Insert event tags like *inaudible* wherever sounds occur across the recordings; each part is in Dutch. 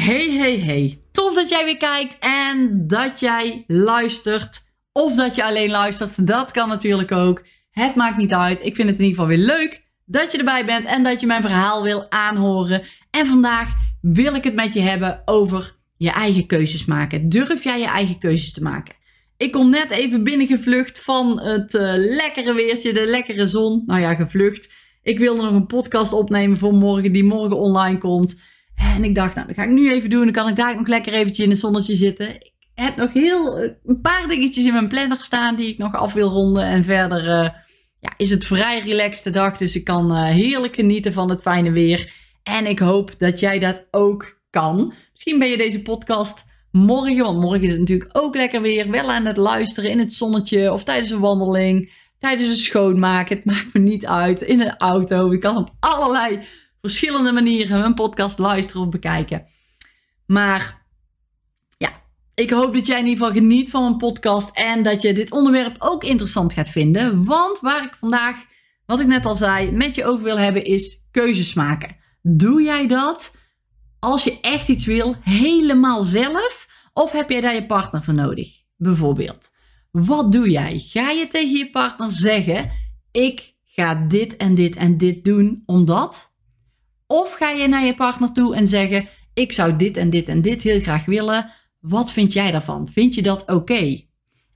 Hey, hey, hey. Tof dat jij weer kijkt en dat jij luistert. Of dat je alleen luistert. Dat kan natuurlijk ook. Het maakt niet uit. Ik vind het in ieder geval weer leuk dat je erbij bent en dat je mijn verhaal wil aanhoren. En vandaag wil ik het met je hebben over je eigen keuzes maken. Durf jij je eigen keuzes te maken? Ik kom net even binnengevlucht van het uh, lekkere weertje, de lekkere zon. Nou ja, gevlucht. Ik wilde nog een podcast opnemen voor morgen, die morgen online komt. En ik dacht, nou, dat ga ik nu even doen. Dan kan ik daar nog lekker eventjes in het zonnetje zitten. Ik heb nog heel eh, een paar dingetjes in mijn planner staan die ik nog af wil ronden. En verder uh, ja, is het vrij relaxte dag. Dus ik kan uh, heerlijk genieten van het fijne weer. En ik hoop dat jij dat ook kan. Misschien ben je deze podcast morgen, want morgen is het natuurlijk ook lekker weer. Wel aan het luisteren in het zonnetje of tijdens een wandeling. Tijdens een schoonmaken. Het maakt me niet uit. In de auto. Ik kan op allerlei verschillende manieren mijn podcast luisteren of bekijken. Maar ja, ik hoop dat jij in ieder geval geniet van mijn podcast en dat je dit onderwerp ook interessant gaat vinden. Want waar ik vandaag, wat ik net al zei, met je over wil hebben is keuzes maken. Doe jij dat als je echt iets wil helemaal zelf of heb jij daar je partner voor nodig? Bijvoorbeeld. Wat doe jij? Ga je tegen je partner zeggen: Ik ga dit en dit en dit doen omdat? Of ga je naar je partner toe en zeggen: Ik zou dit en dit en dit heel graag willen. Wat vind jij daarvan? Vind je dat oké?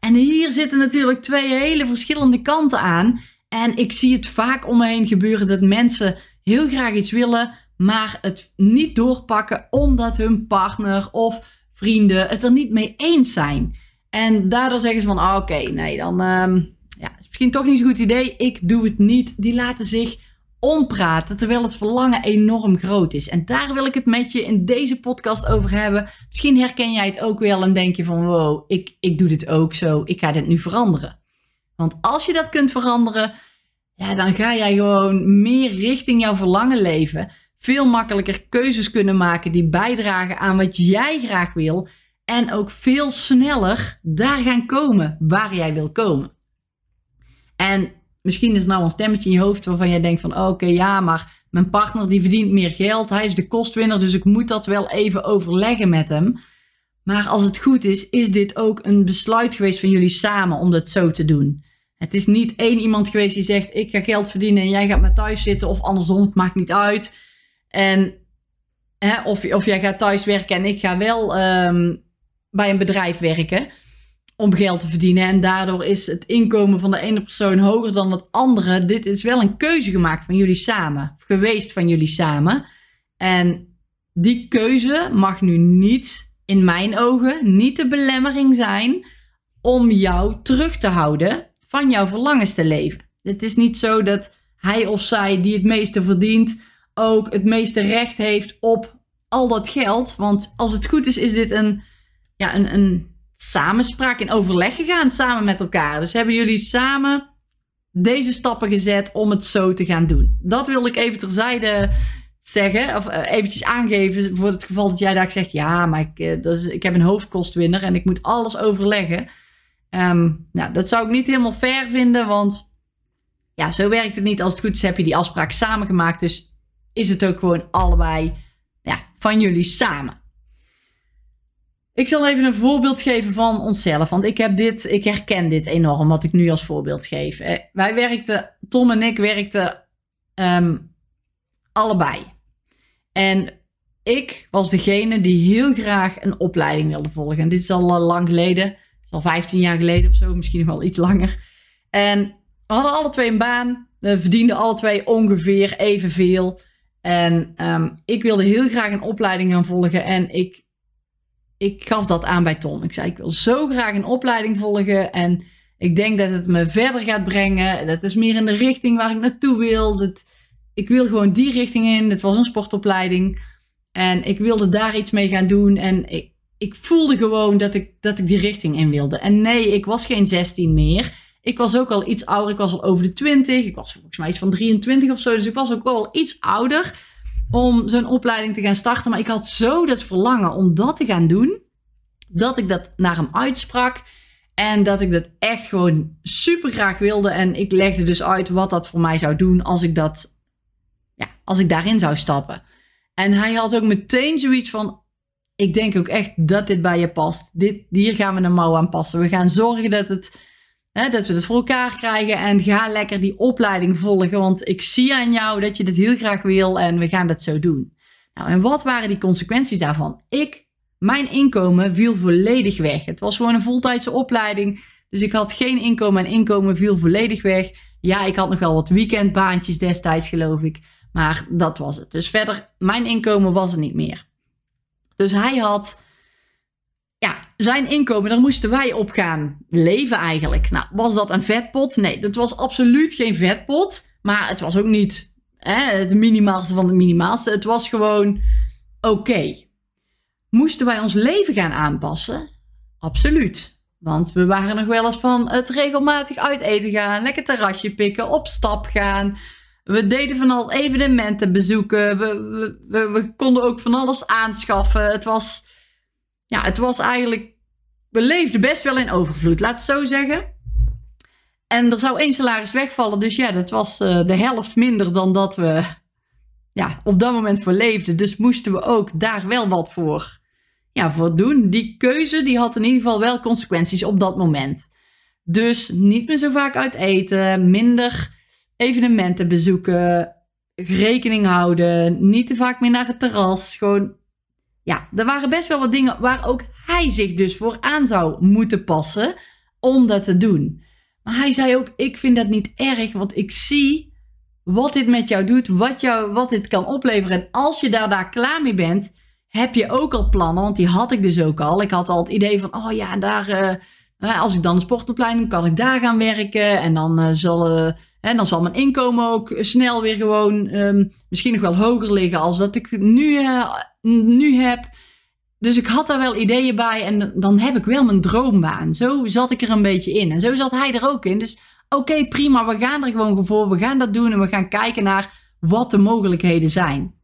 En hier zitten natuurlijk twee hele verschillende kanten aan. En ik zie het vaak om me heen gebeuren dat mensen heel graag iets willen, maar het niet doorpakken omdat hun partner of vrienden het er niet mee eens zijn. En daardoor zeggen ze van, ah, oké, nee, dan um, ja, is misschien toch niet zo'n goed idee. Ik doe het niet. Die laten zich ompraten terwijl het verlangen enorm groot is. En daar wil ik het met je in deze podcast over hebben. Misschien herken jij het ook wel en denk je van wow, ik, ik doe dit ook zo, ik ga dit nu veranderen. Want als je dat kunt veranderen, ja, dan ga jij gewoon meer richting jouw verlangen leven. Veel makkelijker keuzes kunnen maken die bijdragen aan wat jij graag wil. En ook veel sneller daar gaan komen waar jij wil komen. En misschien is nou een stemmetje in je hoofd waarvan jij denkt van oké ja, maar mijn partner die verdient meer geld, hij is de kostwinner, dus ik moet dat wel even overleggen met hem. Maar als het goed is, is dit ook een besluit geweest van jullie samen om dat zo te doen. Het is niet één iemand geweest die zegt ik ga geld verdienen en jij gaat maar thuis zitten of andersom, het maakt niet uit. En hè, of, of jij gaat thuis werken en ik ga wel um, bij een bedrijf werken om geld te verdienen. En daardoor is het inkomen van de ene persoon hoger dan het andere. Dit is wel een keuze gemaakt van jullie samen. Geweest van jullie samen. En die keuze mag nu niet, in mijn ogen, niet de belemmering zijn om jou terug te houden van jouw verlangens te leven. Het is niet zo dat hij of zij die het meeste verdient ook het meeste recht heeft op al dat geld. Want als het goed is, is dit een, ja, een, een samenspraak in overleg gegaan samen met elkaar. Dus hebben jullie samen deze stappen gezet om het zo te gaan doen. Dat wil ik even terzijde zeggen, of uh, eventjes aangeven voor het geval dat jij daar zegt, ja, maar ik, uh, dat is, ik heb een hoofdkostwinner en ik moet alles overleggen. Um, nou, dat zou ik niet helemaal fair vinden, want ja, zo werkt het niet. Als het goed is, heb je die afspraak samen gemaakt, dus is het ook gewoon allebei ja, van jullie samen. Ik zal even een voorbeeld geven van onszelf. Want ik heb dit, ik herken dit enorm, wat ik nu als voorbeeld geef. Eh, wij werkten, Tom en ik werkten um, allebei. En ik was degene die heel graag een opleiding wilde volgen. En dit is al lang geleden. Is al 15 jaar geleden of zo, misschien nog wel iets langer. En we hadden alle twee een baan. We verdienden alle twee ongeveer evenveel. En um, ik wilde heel graag een opleiding gaan volgen. En ik ik gaf dat aan bij Tom. Ik zei, ik wil zo graag een opleiding volgen en ik denk dat het me verder gaat brengen. Dat is meer in de richting waar ik naartoe wil. Dat, ik wil gewoon die richting in. Het was een sportopleiding. En ik wilde daar iets mee gaan doen. En ik, ik voelde gewoon dat ik, dat ik die richting in wilde. En nee, ik was geen 16 meer. Ik was ook al iets ouder. Ik was al over de 20. Ik was volgens mij iets van 23 of zo. Dus ik was ook wel iets ouder om zo'n opleiding te gaan starten. Maar ik had zo dat verlangen om dat te gaan doen. Dat ik dat naar hem uitsprak. En dat ik dat echt gewoon super graag wilde. En ik legde dus uit wat dat voor mij zou doen als ik dat, ja, als ik daarin zou stappen. En hij had ook meteen zoiets van: Ik denk ook echt dat dit bij je past. Dit, hier gaan we een mouw aan passen. We gaan zorgen dat, het, hè, dat we het voor elkaar krijgen. En ga lekker die opleiding volgen. Want ik zie aan jou dat je dit heel graag wil. En we gaan dat zo doen. Nou, en wat waren die consequenties daarvan? Ik mijn inkomen viel volledig weg. Het was gewoon een voltijdse opleiding. Dus ik had geen inkomen en inkomen viel volledig weg. Ja, ik had nog wel wat weekendbaantjes destijds, geloof ik. Maar dat was het. Dus verder, mijn inkomen was er niet meer. Dus hij had, ja, zijn inkomen, daar moesten wij op gaan leven eigenlijk. Nou, was dat een vetpot? Nee, dat was absoluut geen vetpot. Maar het was ook niet hè, het minimaalste van het minimaalste. Het was gewoon oké. Moesten wij ons leven gaan aanpassen? Absoluut. Want we waren nog wel eens van het regelmatig uit eten gaan, lekker terrasje pikken, op stap gaan. We deden van alles evenementen bezoeken. We, we, we, konden ook van alles aanschaffen. Het was, ja, het was eigenlijk. We leefden best wel in overvloed, laat het zo zeggen. En er zou één salaris wegvallen. Dus ja, dat was uh, de helft minder dan dat we ja, op dat moment voor leefden. Dus moesten we ook daar wel wat voor ja, voor doen. Die keuze die had in ieder geval wel consequenties op dat moment. Dus niet meer zo vaak uit eten, minder evenementen bezoeken, rekening houden, niet te vaak meer naar het terras. Gewoon, ja, er waren best wel wat dingen waar ook hij zich dus voor aan zou moeten passen om dat te doen. Maar hij zei ook: Ik vind dat niet erg, want ik zie wat dit met jou doet, wat, jou, wat dit kan opleveren. En als je daar, daar klaar mee bent, heb je ook al plannen? Want die had ik dus ook al. Ik had al het idee van, oh ja, daar, uh, als ik dan een sportopleiding kan ik daar gaan werken. En dan, uh, zal, uh, hè, dan zal mijn inkomen ook snel weer gewoon um, misschien nog wel hoger liggen als dat ik nu, nu heb. Dus ik had daar wel ideeën bij en dan heb ik wel mijn droombaan. Zo zat ik er een beetje in. En zo zat hij er ook in. Dus oké, prima, we gaan er gewoon voor. We gaan dat doen en we gaan kijken naar wat de mogelijkheden zijn.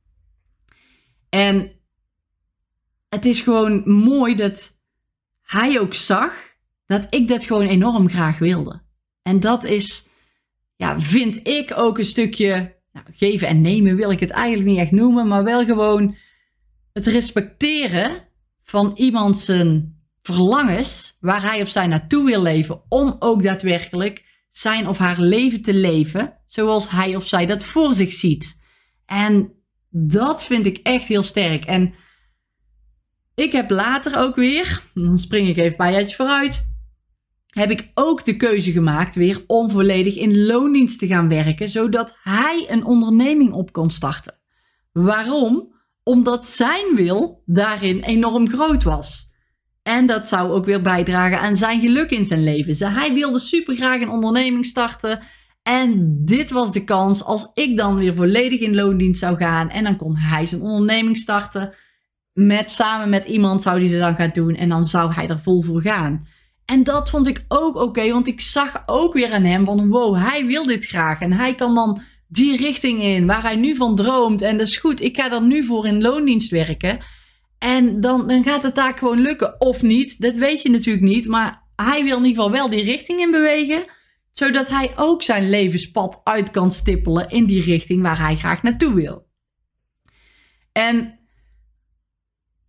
En het is gewoon mooi dat hij ook zag dat ik dat gewoon enorm graag wilde. En dat is, ja, vind ik ook een stukje nou, geven en nemen wil ik het eigenlijk niet echt noemen, maar wel gewoon het respecteren van iemand zijn verlangens waar hij of zij naartoe wil leven, om ook daadwerkelijk zijn of haar leven te leven zoals hij of zij dat voor zich ziet. En dat vind ik echt heel sterk. En ik heb later ook weer, dan spring ik even jaartjes vooruit, heb ik ook de keuze gemaakt weer om volledig in loondienst te gaan werken, zodat hij een onderneming op kon starten. Waarom? Omdat zijn wil daarin enorm groot was. En dat zou ook weer bijdragen aan zijn geluk in zijn leven. Hij wilde super graag een onderneming starten. En dit was de kans als ik dan weer volledig in loondienst zou gaan. En dan kon hij zijn onderneming starten met, samen met iemand zou die er dan gaan doen en dan zou hij er vol voor gaan. En dat vond ik ook oké, want ik zag ook weer aan hem van wow, hij wil dit graag en hij kan dan die richting in waar hij nu van droomt. En dat is goed, ik ga er nu voor in loondienst werken. En dan, dan gaat het daar gewoon lukken. Of niet, dat weet je natuurlijk niet. Maar hij wil in ieder geval wel die richting in bewegen. Zodat hij ook zijn levenspad uit kan stippelen in die richting waar hij graag naartoe wil. En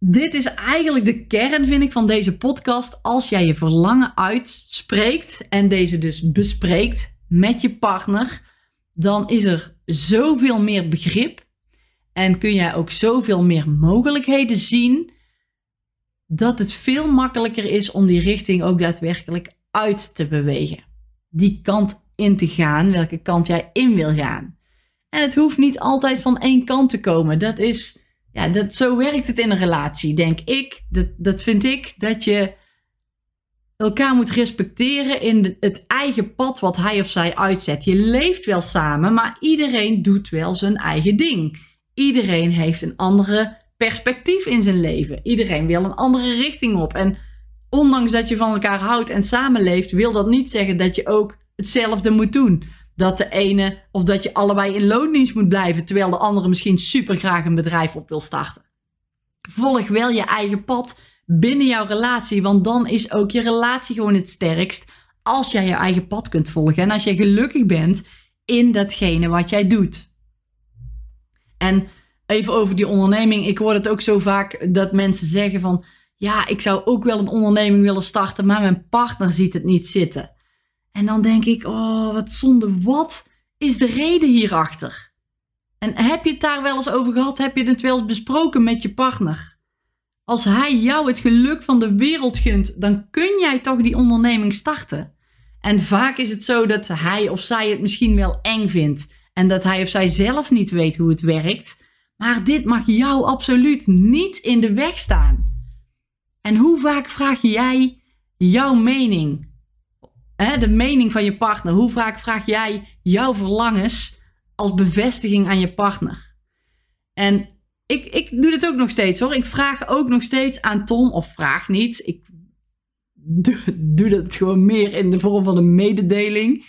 dit is eigenlijk de kern, vind ik, van deze podcast. Als jij je verlangen uitspreekt en deze dus bespreekt met je partner, dan is er zoveel meer begrip en kun jij ook zoveel meer mogelijkheden zien dat het veel makkelijker is om die richting ook daadwerkelijk uit te bewegen. Die kant in te gaan, welke kant jij in wil gaan. En het hoeft niet altijd van één kant te komen. Dat is ja, dat, zo werkt het in een relatie, denk ik. Dat, dat vind ik dat je elkaar moet respecteren in het eigen pad wat hij of zij uitzet. Je leeft wel samen, maar iedereen doet wel zijn eigen ding. Iedereen heeft een andere perspectief in zijn leven. Iedereen wil een andere richting op. En ondanks dat je van elkaar houdt en samenleeft, wil dat niet zeggen dat je ook hetzelfde moet doen. Dat de ene of dat je allebei in loondienst moet blijven, terwijl de andere misschien super graag een bedrijf op wil starten. Volg wel je eigen pad binnen jouw relatie, want dan is ook je relatie gewoon het sterkst als jij je eigen pad kunt volgen en als jij gelukkig bent in datgene wat jij doet. En even over die onderneming. Ik hoor het ook zo vaak dat mensen zeggen van... Ja, ik zou ook wel een onderneming willen starten, maar mijn partner ziet het niet zitten. En dan denk ik, oh, wat zonde. Wat is de reden hierachter? En heb je het daar wel eens over gehad? Heb je het wel eens besproken met je partner? Als hij jou het geluk van de wereld gunt, dan kun jij toch die onderneming starten. En vaak is het zo dat hij of zij het misschien wel eng vindt. En dat hij of zij zelf niet weet hoe het werkt. Maar dit mag jou absoluut niet in de weg staan. En hoe vaak vraag jij jouw mening? De mening van je partner. Hoe vaak vraag jij jouw verlangens als bevestiging aan je partner? En ik, ik doe dit ook nog steeds hoor. Ik vraag ook nog steeds aan Tom, of vraag niet. Ik doe, doe dat gewoon meer in de vorm van een mededeling.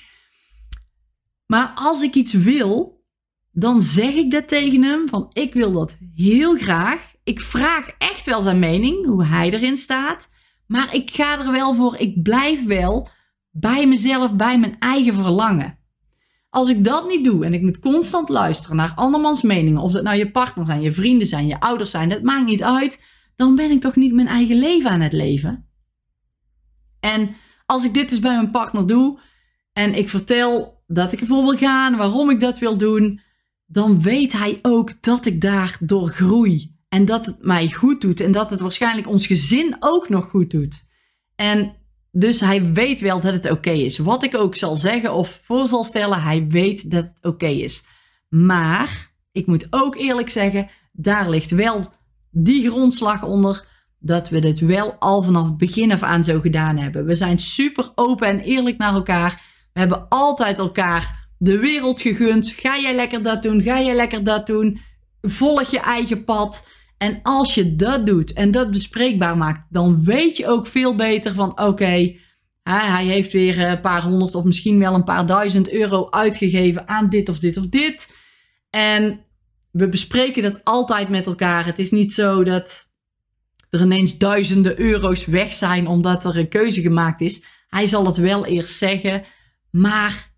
Maar als ik iets wil, dan zeg ik dat tegen hem van ik wil dat heel graag. Ik vraag echt wel zijn mening, hoe hij erin staat. Maar ik ga er wel voor, ik blijf wel bij mezelf, bij mijn eigen verlangen. Als ik dat niet doe en ik moet constant luisteren naar andermans meningen, of dat nou je partner zijn, je vrienden zijn, je ouders zijn, dat maakt niet uit, dan ben ik toch niet mijn eigen leven aan het leven. En als ik dit dus bij mijn partner doe en ik vertel dat ik ervoor wil gaan, waarom ik dat wil doen, dan weet hij ook dat ik daardoor groei. En dat het mij goed doet. En dat het waarschijnlijk ons gezin ook nog goed doet. En dus hij weet wel dat het oké is. Wat ik ook zal zeggen of voor zal stellen, hij weet dat het oké is. Maar ik moet ook eerlijk zeggen, daar ligt wel die grondslag onder dat we dit wel al vanaf het begin af aan zo gedaan hebben. We zijn super open en eerlijk naar elkaar. We hebben altijd elkaar de wereld gegund. Ga jij lekker dat doen? Ga jij lekker dat doen? Volg je eigen pad. En als je dat doet en dat bespreekbaar maakt, dan weet je ook veel beter van oké, hij heeft weer een paar honderd of misschien wel een paar duizend euro uitgegeven aan dit of dit of dit. En we bespreken dat altijd met elkaar. Het is niet zo dat er ineens duizenden euro's weg zijn omdat er een keuze gemaakt is. Hij zal het wel eerst zeggen, maar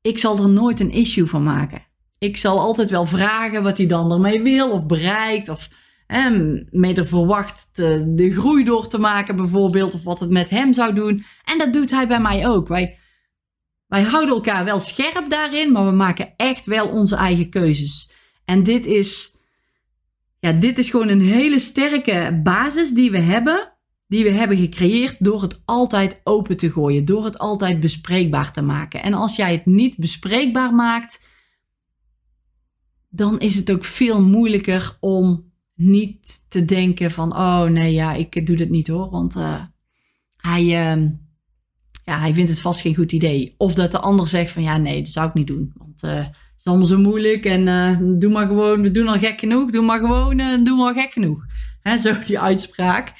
ik zal er nooit een issue van maken. Ik zal altijd wel vragen wat hij dan ermee wil of bereikt of hem mee er verwacht de groei door te maken bijvoorbeeld of wat het met hem zou doen. En dat doet hij bij mij ook. Wij, wij houden elkaar wel scherp daarin, maar we maken echt wel onze eigen keuzes. En dit is, ja, dit is gewoon een hele sterke basis die we hebben die we hebben gecreëerd door het altijd open te gooien, door het altijd bespreekbaar te maken. En als jij het niet bespreekbaar maakt, dan is het ook veel moeilijker om niet te denken van, oh nee, ja, ik doe dat niet hoor, want uh, hij, uh, ja, hij vindt het vast geen goed idee. Of dat de ander zegt van, ja, nee, dat zou ik niet doen, want uh, het is allemaal zo moeilijk en doe maar gewoon, we doen al gek genoeg, doe maar gewoon, doe maar gek genoeg. Hè, zo die uitspraak.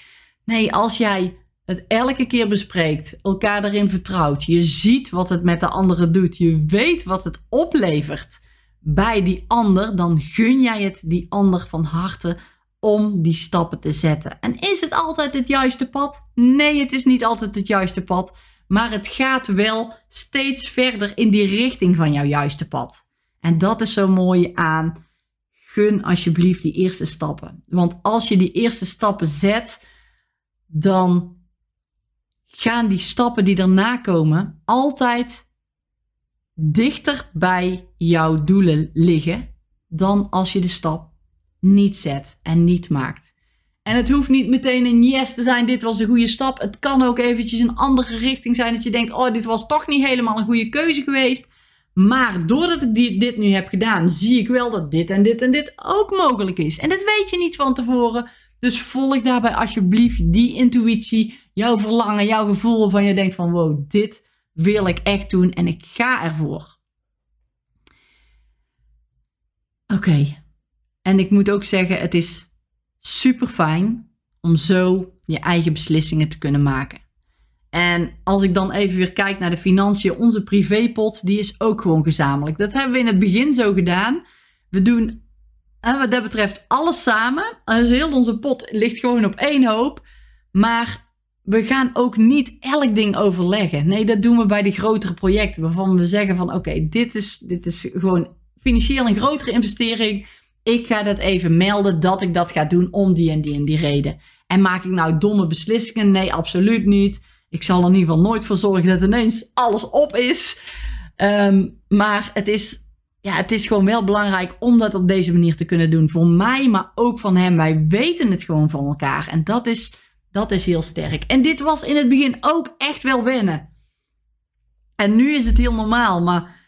Nee, als jij het elke keer bespreekt, elkaar erin vertrouwt, je ziet wat het met de andere doet, je weet wat het oplevert bij die ander, dan gun jij het die ander van harte om die stappen te zetten. En is het altijd het juiste pad? Nee, het is niet altijd het juiste pad, maar het gaat wel steeds verder in die richting van jouw juiste pad. En dat is zo mooi aan. Gun alsjeblieft die eerste stappen. Want als je die eerste stappen zet, dan gaan die stappen die erna komen altijd dichter bij jouw doelen liggen dan als je de stap niet zet en niet maakt. En het hoeft niet meteen een yes te zijn, dit was een goede stap. Het kan ook eventjes een andere richting zijn dat je denkt, oh, dit was toch niet helemaal een goede keuze geweest. Maar doordat ik dit nu heb gedaan, zie ik wel dat dit en dit en dit ook mogelijk is. En dat weet je niet van tevoren. Dus volg daarbij alsjeblieft die intuïtie, jouw verlangen, jouw gevoel waarvan je denkt van wow, dit wil ik echt doen en ik ga ervoor. Oké. En ik moet ook zeggen, het is super fijn om zo je eigen beslissingen te kunnen maken. En als ik dan even weer kijk naar de financiën, onze privépot, die is ook gewoon gezamenlijk. Dat hebben we in het begin zo gedaan. We doen, en wat dat betreft, alles samen. Dus heel onze pot ligt gewoon op één hoop. Maar we gaan ook niet elk ding overleggen. Nee, dat doen we bij de grotere projecten. Waarvan we zeggen van oké, dit, is, dit is gewoon financieel een grotere investering. Ik ga dat even melden dat ik dat ga doen om die en die en die reden. En maak ik nou domme beslissingen? Nee, absoluut niet. Ik zal er in ieder geval nooit voor zorgen dat ineens alles op is. Ehm, maar het is, ja, het is gewoon wel belangrijk om dat op deze manier te kunnen doen. Voor mij, maar ook van hem. Wij weten het gewoon van elkaar. En dat is, dat is heel sterk. En dit was in het begin ook echt wel wennen. En nu is het heel normaal. Maar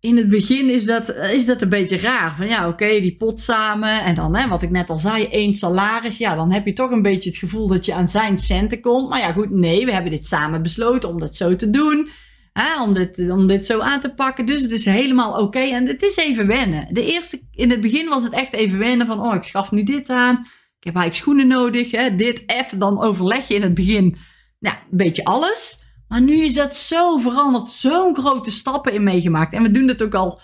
in het begin is dat, is dat een beetje raar. Van ja, oké, die pot samen. En dan, hè, wat ik net al zei, één salaris. Ja, dan heb je toch een beetje het gevoel dat je aan zijn centen komt. Maar ja, goed, nee, we hebben dit samen besloten om dat zo te doen. Hè, om, dit, om dit zo aan te pakken. Dus het is helemaal oké. En het is even wennen. De eerste, in het begin was het echt even wennen van, oh, ik schaf nu dit aan. Ik heb eigenlijk schoenen nodig. Hè, dit, even. Dan overleg je in het begin nou, een beetje alles. Maar nu is dat zo veranderd, zo'n grote stappen in meegemaakt. En we doen het ook al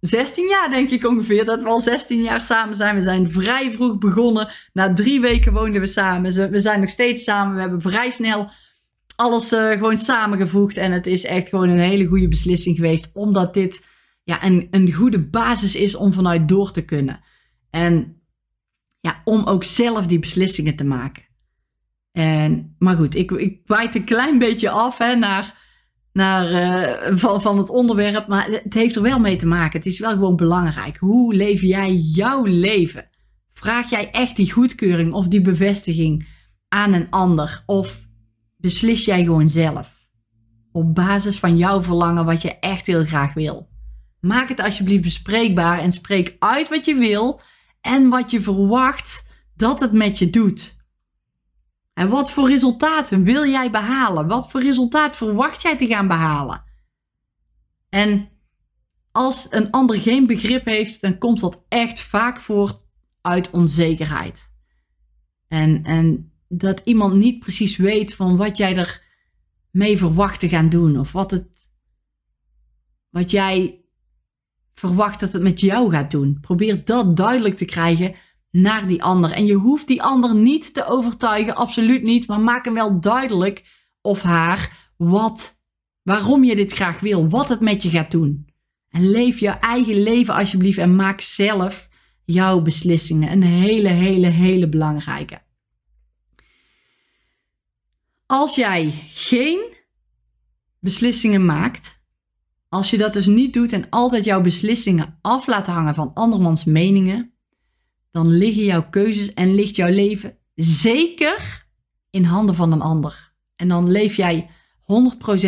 16 jaar, denk ik ongeveer. Dat we al 16 jaar samen zijn. We zijn vrij vroeg begonnen. Na drie weken woonden we samen. We zijn nog steeds samen. We hebben vrij snel alles uh, gewoon samengevoegd. En het is echt gewoon een hele goede beslissing geweest. Omdat dit ja, een, een goede basis is om vanuit door te kunnen. En ja, om ook zelf die beslissingen te maken. Maar goed, ik, ik wijd een klein beetje af hè, naar, naar, uh, van, van het onderwerp. Maar het heeft er wel mee te maken. Het is wel gewoon belangrijk. Hoe leef jij jouw leven? Vraag jij echt die goedkeuring of die bevestiging aan een ander? Of beslis jij gewoon zelf? Op basis van jouw verlangen wat je echt heel graag wil. Maak het alsjeblieft bespreekbaar en spreek uit wat je wil en wat je verwacht dat het met je doet. En wat voor resultaten wil jij behalen? Wat voor resultaat verwacht jij te gaan behalen? En als een ander geen begrip heeft, dan komt dat echt vaak voort uit onzekerheid. En, en dat iemand niet precies weet van wat jij er mee verwacht te gaan doen. Of wat, het, wat jij verwacht dat het met jou gaat doen. Probeer dat duidelijk te krijgen naar die ander. En je hoeft die ander niet te overtuigen, absoluut niet. Maar maak hem wel duidelijk of haar wat, waarom je dit graag wil, wat het met je gaat doen. En leef je eigen leven alsjeblieft en maak zelf jouw beslissingen. Een hele, hele, hele belangrijke. Als jij geen beslissingen maakt, als je dat dus niet doet en altijd jouw beslissingen af laat hangen van andermans meningen, dan liggen jouw keuzes en ligt jouw leven zeker in handen van een ander. En dan leef jij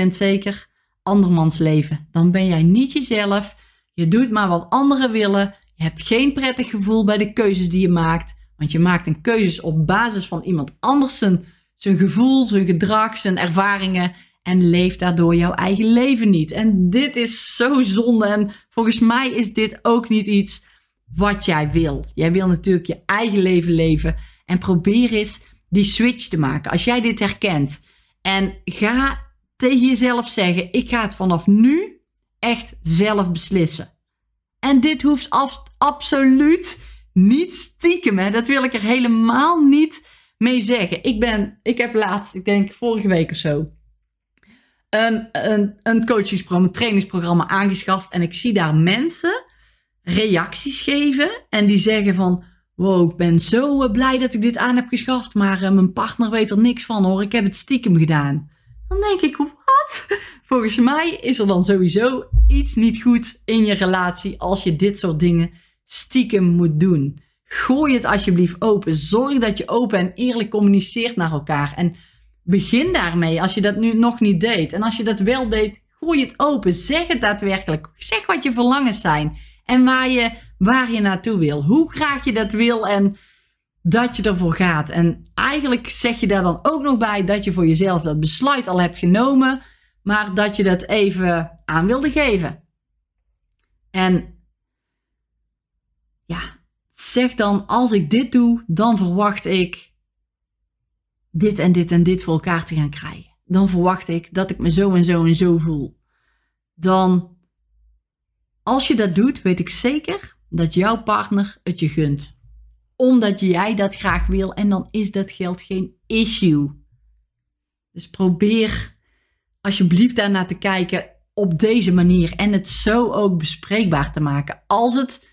100% zeker andermans leven. Dan ben jij niet jezelf. Je doet maar wat anderen willen. Je hebt geen prettig gevoel bij de keuzes die je maakt. Want je maakt een keuze op basis van iemand anders zijn, zijn gevoel, zijn gedrag, zijn ervaringen. En leeft daardoor jouw eigen leven niet. En dit is zo zonde. En volgens mij is dit ook niet iets wat jij wil. Jij wil natuurlijk je eigen leven leven. En probeer eens die switch te maken. Als jij dit herkent. En ga tegen jezelf zeggen: ik ga het vanaf nu echt zelf beslissen. En dit hoeft absoluut niet stiekem. Hè? Dat wil ik er helemaal niet mee zeggen. Ik, ben, ik heb laatst, ik denk vorige week of zo, een, een, een coachingsprogramma, een trainingsprogramma aangeschaft. En ik zie daar mensen reacties geven. En die zeggen van, wow, ik ben zo eh, blij dat ik dit aan heb geschaft. Maar uh, mijn partner weet er niks van hoor, ik heb het stiekem gedaan. Dan denk ik, wat? *laughs* Volgens mij is er dan sowieso iets niet goed in je relatie als je dit soort dingen stiekem moet doen. Gooi het alsjeblieft open. Zorg dat je open en eerlijk communiceert naar elkaar. En begin daarmee als je dat nu nog niet deed. En als je dat wel deed, gooi het open. Zeg het daadwerkelijk. Zeg wat je verlangens zijn en waar je, waar je naartoe wil. Hoe graag je dat wil en dat je ervoor gaat. En eigenlijk zeg je daar dan ook nog bij dat je voor jezelf dat besluit al hebt genomen, maar dat je dat even aan wilde geven. En ja, zeg dan: als ik dit doe, dan verwacht ik dit en dit en dit voor elkaar te gaan krijgen. Dan verwacht ik dat ik me zo en zo en zo voel. Dan, als je dat doet, weet ik zeker dat jouw partner het je gunt. Omdat jij dat graag wil en dan is dat geld geen issue. Dus probeer alsjeblieft daarnaar te kijken op deze manier en het zo ook bespreekbaar te maken. Als het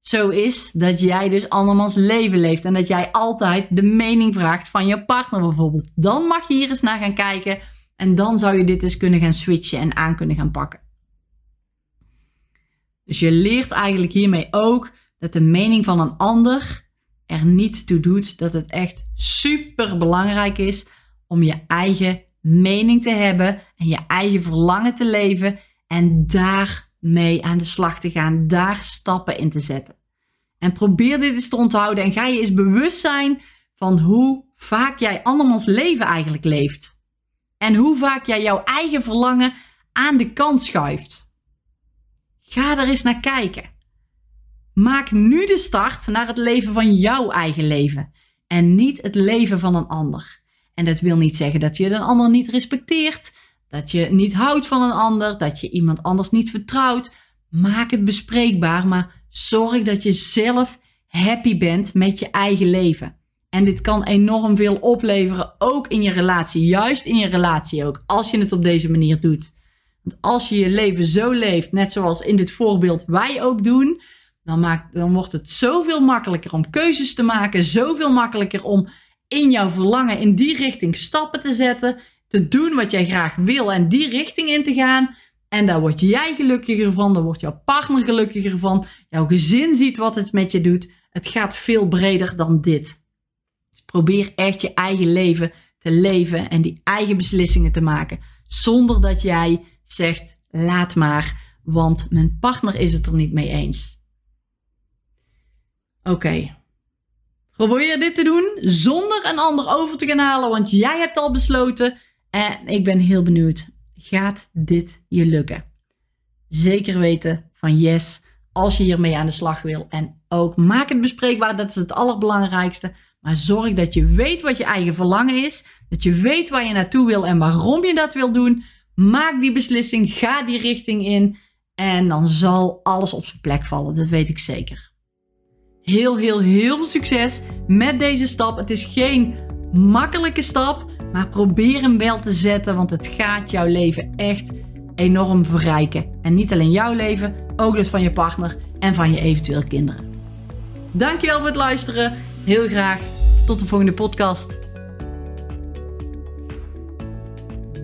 zo is dat jij dus andermans leven leeft en dat jij altijd de mening vraagt van je partner bijvoorbeeld. Dan mag je hier eens naar gaan kijken en dan zou je dit eens kunnen gaan switchen en aan kunnen gaan pakken. Dus je leert eigenlijk hiermee ook dat de mening van een ander er niet toe doet dat het echt super belangrijk is om je eigen mening te hebben en je eigen verlangen te leven en daarmee aan de slag te gaan, daar stappen in te zetten. En probeer dit eens te onthouden en ga je eens bewust zijn van hoe vaak jij andermans leven eigenlijk leeft. En hoe vaak jij jouw eigen verlangen aan de kant schuift. Ga er eens naar kijken. Maak nu de start naar het leven van jouw eigen leven en niet het leven van een ander. En dat wil niet zeggen dat je een ander niet respecteert, dat je niet houdt van een ander, dat je iemand anders niet vertrouwt. Maak het bespreekbaar, maar zorg dat je zelf happy bent met je eigen leven. En dit kan enorm veel opleveren, ook in je relatie. Juist in je relatie ook, als je het op deze manier doet. Want als je je leven zo leeft, net zoals in dit voorbeeld wij ook doen, dan, maakt, dan wordt het zoveel makkelijker om keuzes te maken, zoveel makkelijker om in jouw verlangen in die richting stappen te zetten, te doen wat jij graag wil en die richting in te gaan. En daar word jij gelukkiger van, daar wordt jouw partner gelukkiger van, jouw gezin ziet wat het met je doet. Het gaat veel breder dan dit. Dus probeer echt je eigen leven te leven en die eigen beslissingen te maken, zonder dat jij zegt: laat maar, want mijn partner is het er niet mee eens. Oké. Probeer dit te doen zonder een ander over te gaan halen, want jij hebt al besloten. En ik ben heel benieuwd. Gaat dit je lukken? Zeker weten van yes, als je hiermee aan de slag wil. En ook maak het bespreekbaar, dat is het allerbelangrijkste. Maar zorg dat je weet wat je eigen verlangen is. Dat je weet waar je naartoe wil en waarom je dat wil doen. Maak die beslissing, ga die richting in. En dan zal alles op zijn plek vallen, dat weet ik zeker heel, heel, heel veel succes met deze stap. Het is geen makkelijke stap, maar probeer hem wel te zetten, want het gaat jouw leven echt enorm verrijken. En niet alleen jouw leven, ook dus van je partner en van je eventueel kinderen. Dankjewel voor het luisteren. Heel graag tot de volgende podcast.